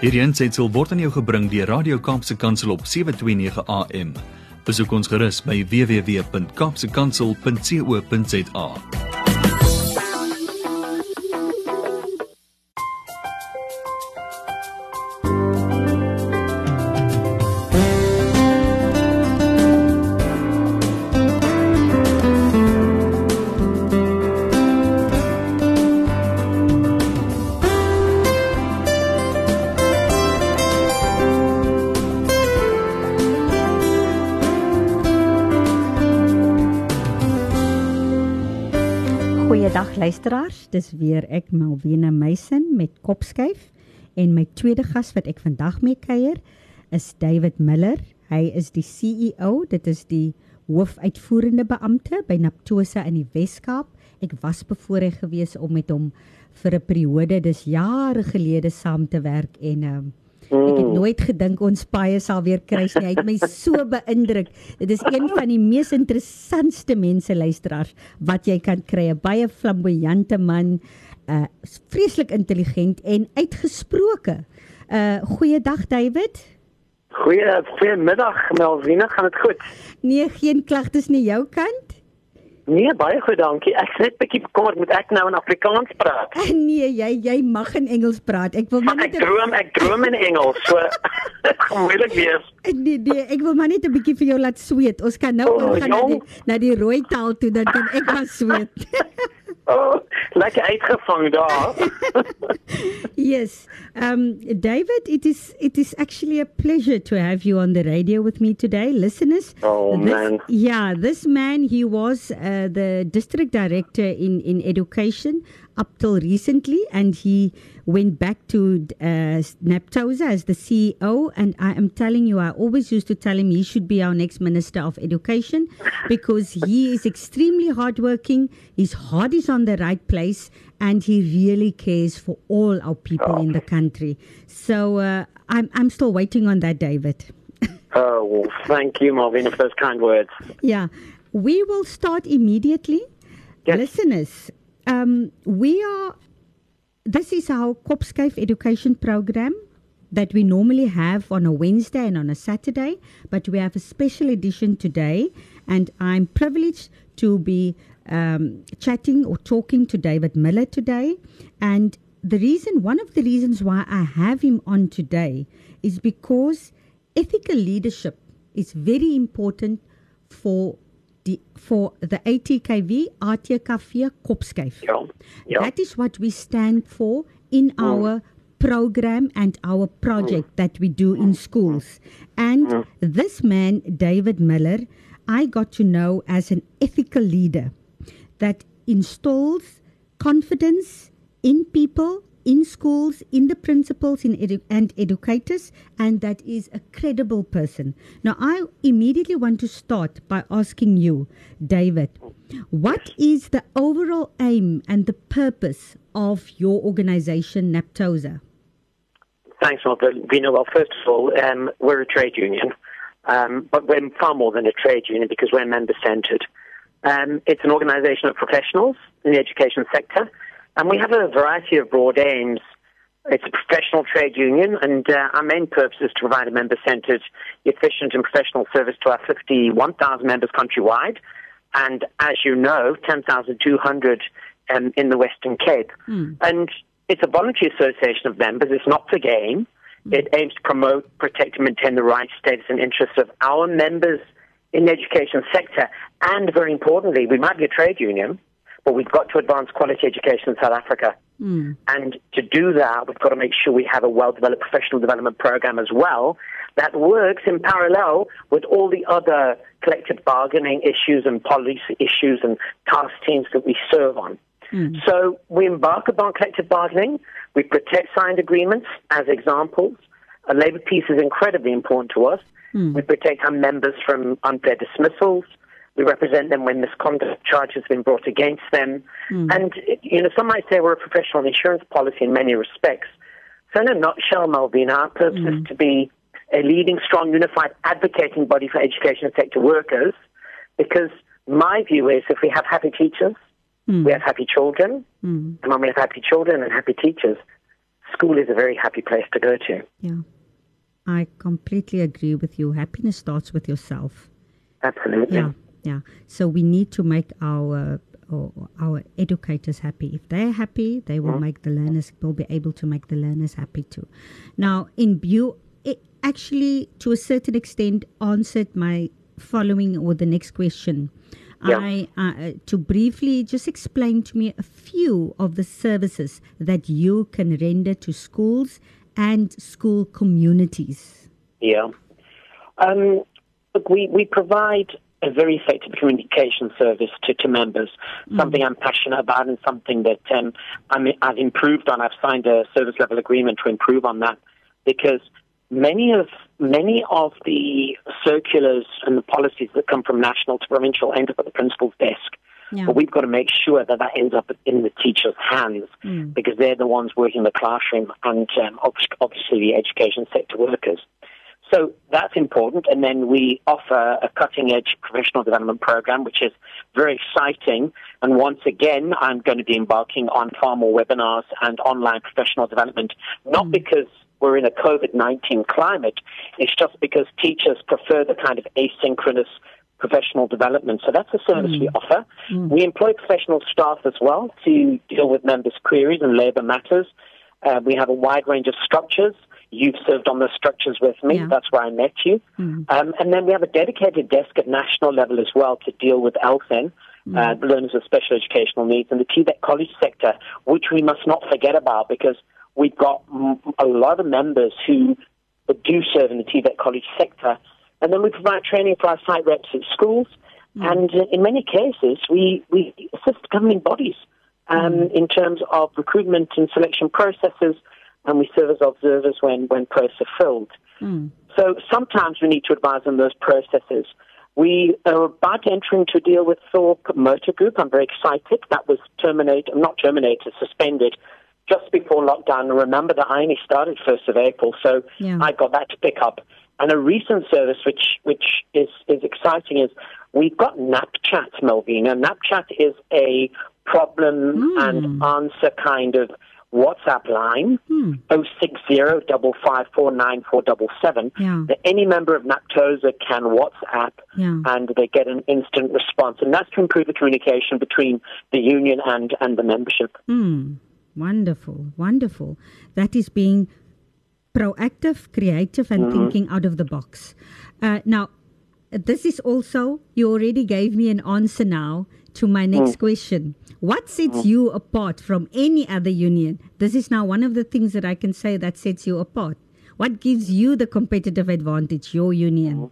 Hierdie aanseit sal word aan jou gebring deur Radio Kaapse Kansel op 729 AM. Besoek ons gerus by www.kapsekansel.co.za. Goeiedag luisteraars, dis weer ek Malwena Meisen met Kopskyf en my tweede gas wat ek vandag mee kuier is David Miller. Hy is die CEO, dit is die hoofuitvoerende beampte by Naptosa in die Wes-Kaap. Ek was bevoorreg geweest om met hom vir 'n periode, dis jare gelede saam te werk en um, Ek het nooit gedink ons paie sal weer kruis nie. Hy het my so beïndruk. Dit is een van die mees interessantste mense luisteraars wat jy kan kry. 'n Baie flamboyante man, uh vreeslik intelligent en uitgesproke. Uh goeiedag David. Goeie goeiemiddag Melvina, gaan dit goed? Nee, geen klagtes nie jou kant? Nee, baie goed, dankie. Ek net bietjie bekommerd moet ek nou in Afrikaans praat. Nee, jy jy mag in Engels praat. Ek wil maar net Ek droom, ek droom in Engels. So gaan moeilik wees. Nee, nee, ek wil maar net 'n bietjie vir jou laat sweet. Ons kan nou oh, gaan na die na die rooi taal toe dan kan ek maar sweet. Oh, lekker uitgevang daar. yes. Um David, it is it is actually a pleasure to have you on the radio with me today. Listeners. Oh this, man. Yeah, this man he was uh, the district director in in education up till recently and he went back to uh, Naptosa as the CEO. And I am telling you, I always used to tell him he should be our next Minister of Education because he is extremely hardworking. His heart is on the right place and he really cares for all our people oh. in the country. So uh, I'm, I'm still waiting on that, David. oh, well, thank you, Marvin, for those kind words. Yeah. We will start immediately. Yes. Listeners, um, we are, this is our Kopskyf education program that we normally have on a Wednesday and on a Saturday, but we have a special edition today, and I'm privileged to be um, chatting or talking to David Miller today. And the reason, one of the reasons why I have him on today is because ethical leadership is very important for for the ATKV ATKV Kopskyf. Ja. ja. That is what we stand for in mm. our program and our project mm. that we do in schools. And mm. this man David Miller, I got to know as an ethical leader that installs confidence in people in schools, in the principals in edu- and educators, and that is a credible person. Now, I immediately want to start by asking you, David, what is the overall aim and the purpose of your organization, NAPTOSA? Thanks, Vina. Well, first of all, um, we're a trade union, um, but we're far more than a trade union because we're member centered. Um, it's an organization of professionals in the education sector and we have a variety of broad aims. It's a professional trade union, and uh, our main purpose is to provide a member centered, efficient, and professional service to our 51,000 members countrywide. And as you know, 10,200 um, in the Western Cape. Mm. And it's a voluntary association of members, it's not for gain. Mm. It aims to promote, protect, and maintain the rights, status, and interests of our members in the education sector. And very importantly, we might be a trade union, but we've got to advance quality education in South Africa. Mm. And to do that, we've got to make sure we have a well developed professional development program as well that works in parallel with all the other collective bargaining issues and policy issues and task teams that we serve on. Mm. So we embark upon collective bargaining. We protect signed agreements as examples. A labour peace is incredibly important to us. Mm. We protect our members from unfair dismissals. We represent them when misconduct charges have been brought against them. Mm. And, you know, some might say we're a professional insurance policy in many respects. So, in a nutshell, Malvina, our purpose mm. is hmm. to be a leading, strong, unified advocating body for education sector workers because my view is if we have happy teachers, we have happy children, Mm. and when we have happy children and happy teachers, school is a very happy place to go to. Yeah. I completely agree with you. Happiness starts with yourself. Absolutely. Yeah, yeah. So we need to make our our, our educators happy. If they're happy, they will make the learners will be able to make the learners happy too. Now, in view, it actually to a certain extent answered my following or the next question. Yeah. I uh, to briefly just explain to me a few of the services that you can render to schools and school communities. Yeah. Um, look, we, we provide a very effective communication service to, to members, something I'm passionate about and something that um, I'm, I've improved on. I've signed a service level agreement to improve on that because many of many of the circulars and the policies that come from national to provincial end up at the principal's desk. Yeah. But we've got to make sure that that ends up in the teacher's hands Mm. because they're the ones working in the classroom and um, obviously the education sector workers. So that's important. And then we offer a cutting edge professional development program, which is very exciting. And once again, I'm going to be embarking on far more webinars and online professional development, not mm. because we're in a COVID 19 climate, it's just because teachers prefer the kind of asynchronous professional development. So that's a service we mm. offer. Mm. We employ professional staff as well to deal with members' queries and labour matters. Uh, we have a wide range of structures. You've served on the structures with me. Yeah. That's where I met you. Um, and then we have a dedicated desk at national level as well to deal with LSEN, uh, learners with special educational needs, and the TVET college sector, which we must not forget about because we've got mm, a lot of members who do serve in the TVET college sector. And then we provide training for our site reps at schools. And uh, in many cases, we, we assist governing bodies um, in terms of recruitment and selection processes, and we serve as observers when, when posts are filled. Mm. So sometimes we need to advise on those processes. We are about entering to deal with Thorpe Motor Group. I'm very excited. That was terminated, not terminated, suspended just before lockdown. Remember that I only started 1st of April, so Yeah. I got that to pick up. And a recent service which, which is, is exciting is we've got NapChat, Malvina. NapChat is a problem and answer kind of WhatsApp line, Hmm. 060-554-9477, Yeah. that any member of NAPTOSA can WhatsApp Yeah. and they get an instant response. And that's to improve the communication between the union and, and the membership. Mm, wonderful, wonderful. That is being proactive, creative, and thinking out of the box. Uh, now, this is also, you already gave me an answer now to my next question. What sets you apart from any other union? This is now one of the things that I can say that sets you apart. What gives you the competitive advantage, your union?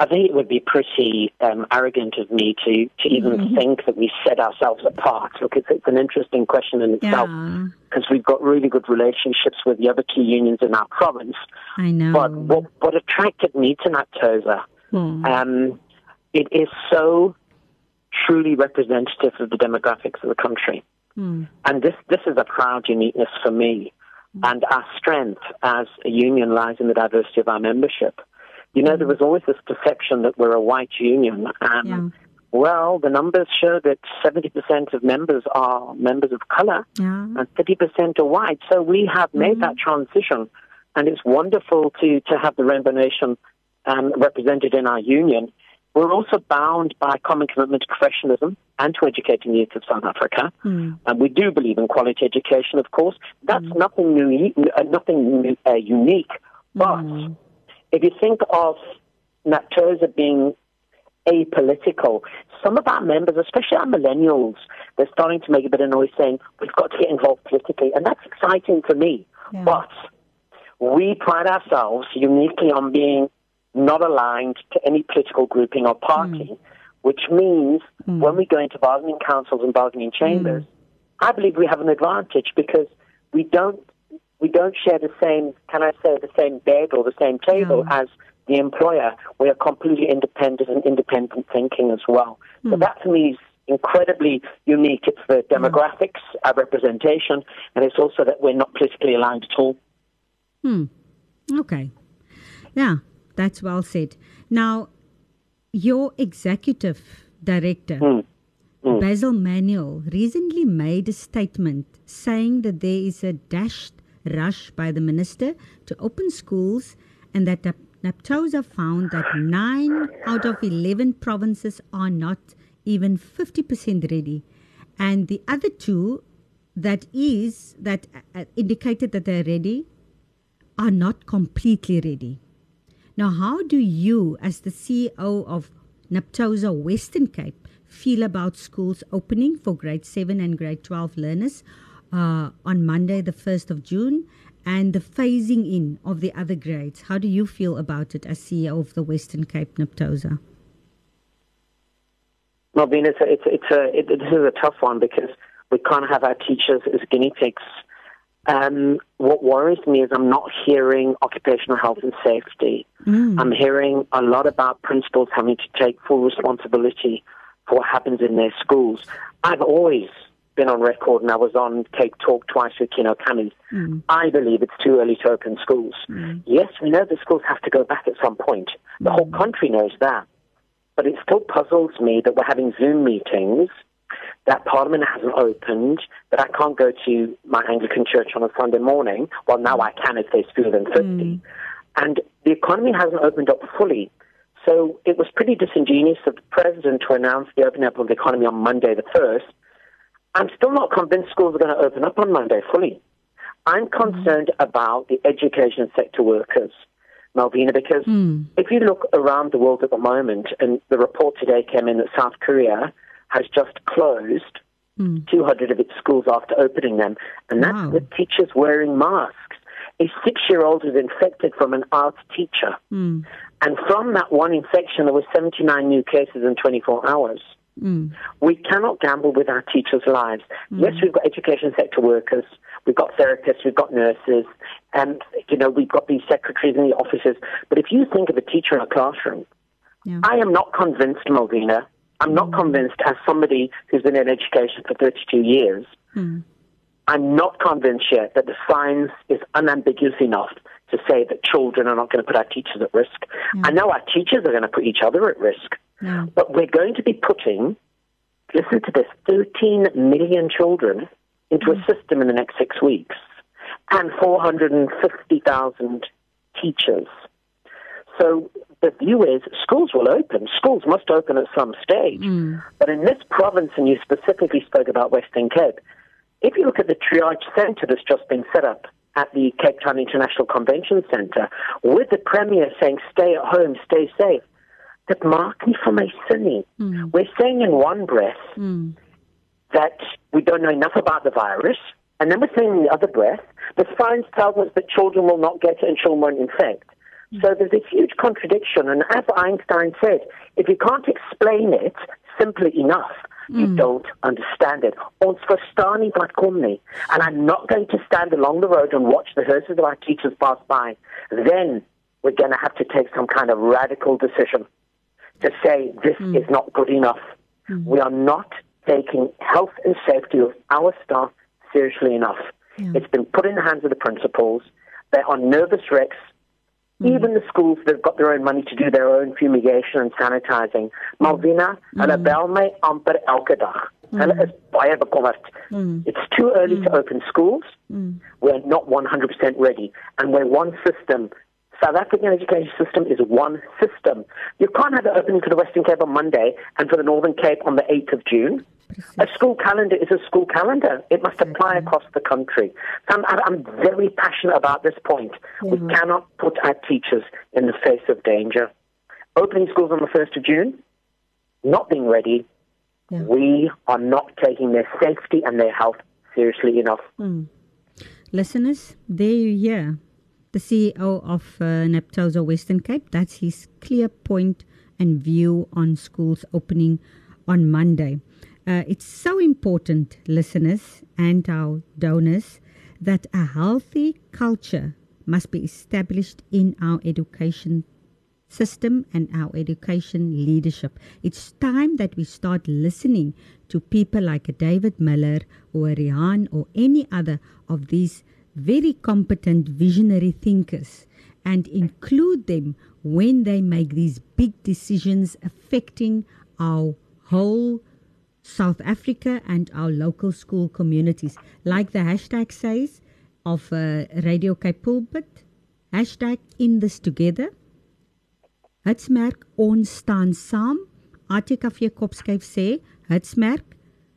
I think it would be pretty um, arrogant of me to, to even think that we set ourselves apart. Look, it's, it's an interesting question in itself Yeah, because we've got really good relationships with the other two unions in our province. I know. But what, what attracted me to NAPTOSA, Hmm. um, it is so truly representative of the demographics of the country. Hmm. And this, this is a proud uniqueness for me. And our strength as a union lies in the diversity of our membership. You know, there was always this perception that we're a white union. Um, Yeah. Well, the numbers show that 70% of members are members of color Yeah. and 30% are white. So we have made that transition. And it's wonderful to, to have the Rainbow Nation um, represented in our union. We're also bound by a common commitment to professionalism and to educating the youth of South Africa. Hmm. And we do believe in quality education, of course. That's nothing new, uh, nothing uh, unique. But if you think of NAPTOSA being apolitical, some of our members, especially our millennials, they're starting to make a bit of noise saying, we've got to get involved politically. And that's exciting for me. Yeah. But we pride ourselves uniquely on being not aligned to any political grouping or party, mm. which means mm. when we go into bargaining councils and bargaining chambers, mm. I believe we have an advantage because we don't we don't share the same, can I say, the same bed or the same table as the employer. We are completely independent and independent thinking as well. So that to me is incredibly unique. It's the demographics, our representation, and it's also that we're not politically aligned at all. Hmm. Okay. Yeah, that's well said. Now, your executive director, mm. Basil Manuel recently made a statement saying that there is a dashed rush by the minister to open schools and that NAPTOSA found that 9 out of 11 provinces are not even 50% ready. And the other two that is that uh, indicated that they're ready are not completely ready. Now, how do you, as the CEO of NAPTOSA Western Cape, feel about schools opening for grade 7 and grade 12 learners uh, on Monday, the 1st of June, and the phasing in of the other grades? How do you feel about it as CEO of the Western Cape NAPTOSA? Malvina, it's a, it's, it's a, it, this is a tough one because we can't have our teachers as guinea pigs. Um, what worries me is I'm not hearing occupational health and safety. Mm. I'm hearing a lot about principals having to take full responsibility for what happens in their schools. I've always been on record, and I was on Cape Talk twice with Kieno Kammies. Mm. I believe it's too early to open schools. Mm. Yes, we know the schools have to go back at some point. The whole mm. country knows that. But it still puzzles me that we're having Zoom meetings – that Parliament hasn't opened, that I can't go to my Anglican church on a Sunday morning. Well, now I can if there's fewer than 50. Mm. And the economy hasn't opened up fully. So it was pretty disingenuous of the president to announce the opening up of the economy on Monday the 1st. I'm still not convinced schools are going to open up on Monday fully. I'm mm. concerned mm. about the education sector workers, Malvina, because mm. if you look around the world at the moment, and the report today came in that South Korea has just closed mm. 200 of its schools after opening them, and that's wow. with teachers wearing masks. A six year old was infected from an art teacher. Mm. And from that one infection, there were 79 new cases in 24 hours. Mm. We cannot gamble with our teachers' lives. Mm. Yes, we've got education sector workers, we've got therapists, we've got nurses, and you know we've got these secretaries in the offices. But if you think of a teacher in a classroom, yeah. I am not convinced, Malvina, I'm not convinced, as somebody who's been in education for 32 years, mm. I'm not convinced yet that the science is unambiguous enough to say that children are not going to put our teachers at risk. Mm. I know our teachers are going to put each other at risk, but we're going to be putting, listen to this, 13 million children into mm. a hmm. system in the next six weeks and 450,000 teachers. So the view is schools will open. Schools must open at some stage. Mm. But in this province, and you specifically spoke about Western Cape, if you look at the triage centre that's just been set up at the Cape Town International Convention Centre, with the Premier saying, stay at home, stay safe, that marking from a city. Mm. We're saying in one breath mm. that we don't know enough about the virus, and then we're saying in the other breath, the science tells us that children will not get it and children won't infect. So there's a huge contradiction. And as Einstein said, if you can't explain it simply enough, you mm. don't understand it. Ons verstaan nie wat kom nie. And I'm not going to stand along the road and watch the hearses of our teachers pass by. Then we're going to have to take some kind of radical decision to say this mm. is not good enough. Mm. We are not taking health and safety of our staff seriously enough. Yeah. It's been put in the hands of the principals. They're on nervous wrecks Mm-hmm. Even the schools that have got their own money to do their own fumigation and sanitizing. Malvina, mm-hmm. hulle bel my amper elke dag. Mm. Hulle is baie bekommerd. Mm. It's too early mm. to open schools. Mm. We're not 100% ready. And we're one system. South African education system is one system. You can't have it opening for the Western Cape on Monday and for the Northern Cape on the 8th of June. A school calendar is a school calendar. It must apply across the country. I'm, I'm very passionate about this point. Mm-hmm. We cannot put our teachers in the face of danger. Opening schools on the 1st of June, not being ready, yeah. we are not taking their safety and their health seriously enough. Mm. Listeners, there you hear the CEO of uh, Western Cape. That's his clear point and view on schools opening on Monday. Uh, it's so important, listeners and our donors, that a healthy culture must be established in our education system and our education leadership. It's time that we start listening to people like David Miller or Rihan or any other of these very competent visionary thinkers and include them when they make these big decisions affecting our whole South Africa and our local school communities. Like the hashtag says of uh, Radio Cape Pulpit, hashtag in this together. Hitsmerk ons staan saam. ATKV Kopskyf sê, hitsmerk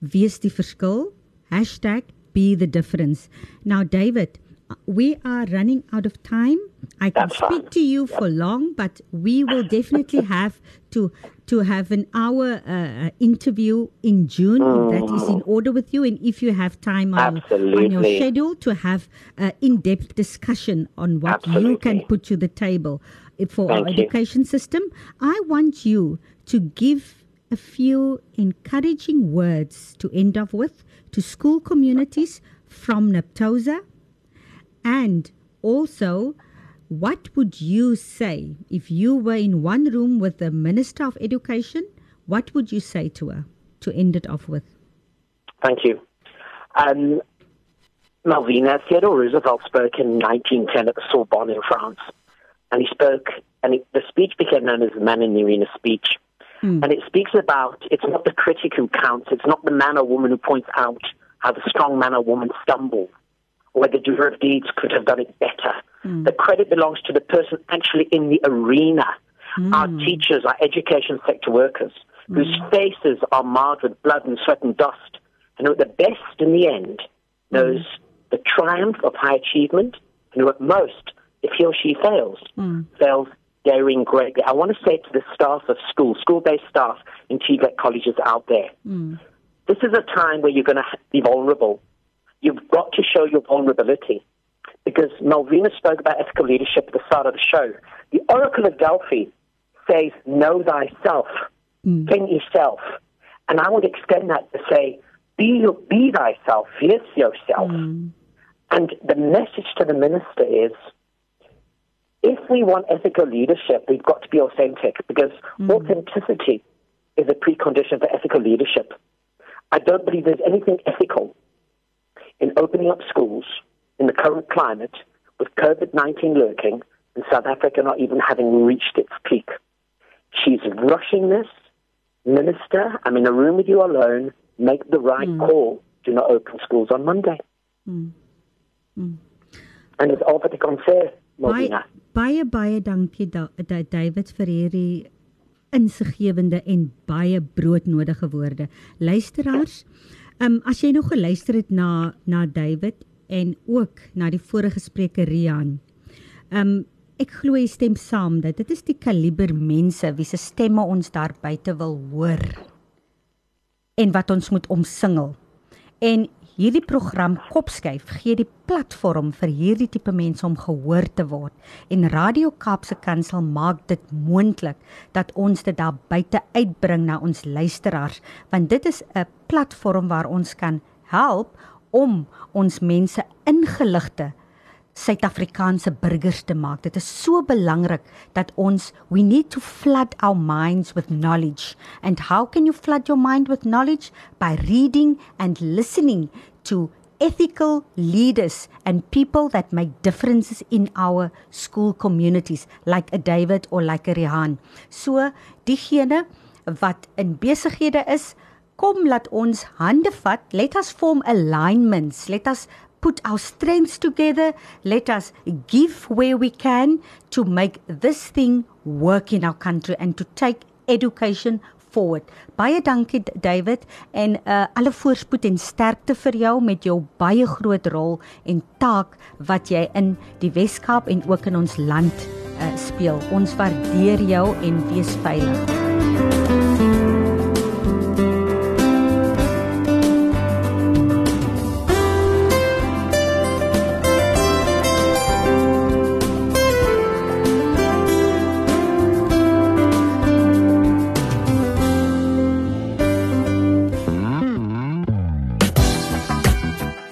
wees die verskil. Hashtag be the difference. Now David, we are running out of time. I can That's speak fine. to you for long, but we will definitely have to to have an hour uh, interview in June. If that is in order with you, and if you have time on, on your schedule to have uh, in-depth discussion on what you can put to the table uh, for our Thank you. education system, I want you to give a few encouraging words to end off with to school communities from Naptosa and also, what would you say if you were in one room with the Minister of Education? What would you say to her to end it off with? Thank you. Um, Malvina, Theodore Roosevelt spoke in 1910 at the Sorbonne in France. And he spoke, and the speech became known as the Man in the Arena speech. Mm. And it speaks about it's not the critic who counts, it's not the man or woman who points out how the strong man or woman stumbled, or whether the doer of deeds could have done it better. Mm. The credit belongs to the person actually in the arena, mm. our teachers, our education sector workers, whose faces are marred with blood and sweat and dust, and who at the best in the end knows the triumph of high achievement, and who at most, if he or she fails, fails daring greatly. I want to say to the staff of school, school-based staff in TVET colleges out there, hmm. this is a time where you're going to be vulnerable. You've got to show your vulnerability. Because Malvina spoke about ethical leadership at the start of the show. The Oracle of Delphi says, know thyself, hmm. ken yourself. And I would extend that to say, be, be thyself, yes yourself. Hmm. And the message to the minister is, if we want ethical leadership, we've got to be authentic because hmm. authenticity is a precondition for ethical leadership. I don't believe there's anything ethical in opening up schools in the current climate with COVID 19 lurking and South Africa not even having reached its peak. She's rushing this. Minister, I'm in a room with you alone. Make the right hmm. call. Do not open schools on Monday. Hmm. And it's all ek kan sê, Baie baie baie dankie da, da, David vir hierdie insiggewende en baie broodnodige woorde. Luisteraars, um, as jy nog geluister het na na David en ook na die vorige spreker Rian. Um ek glo jy stem saam dat dit is die kaliber mense wie se stemme ons daar buite wil hoor en wat ons moet omsingel. En hierdie program Kopskyf gee die platform vir hierdie tipe mense om gehoor te word. En Radio Kaapse Kansel maak dit moontlik dat ons dit daar buite uitbring na ons luisteraars, want dit is 'n platform waar ons kan help om ons mense ingeligte Suid-Afrikaanse burgers te maak. Dit is so belangrik dat ons we need to flood our minds with knowledge. And how can you flood your mind with knowledge? By reading and listening to ethical leaders and people that make differences in our school communities like a David or like a Rihan. So diegene wat in besighede is, kom laat ons hande vat. Let us form alignments. Let us put our strengths together. Let us give where we can to make this thing work in our country and to take education forward. Baie dankie David en uh, alle voorspoed en sterkte vir jou met jou baie groot rol en taak wat jy in die Wes-Kaap en ook in ons land uh, speel. Ons waardeer jou en wees veilig.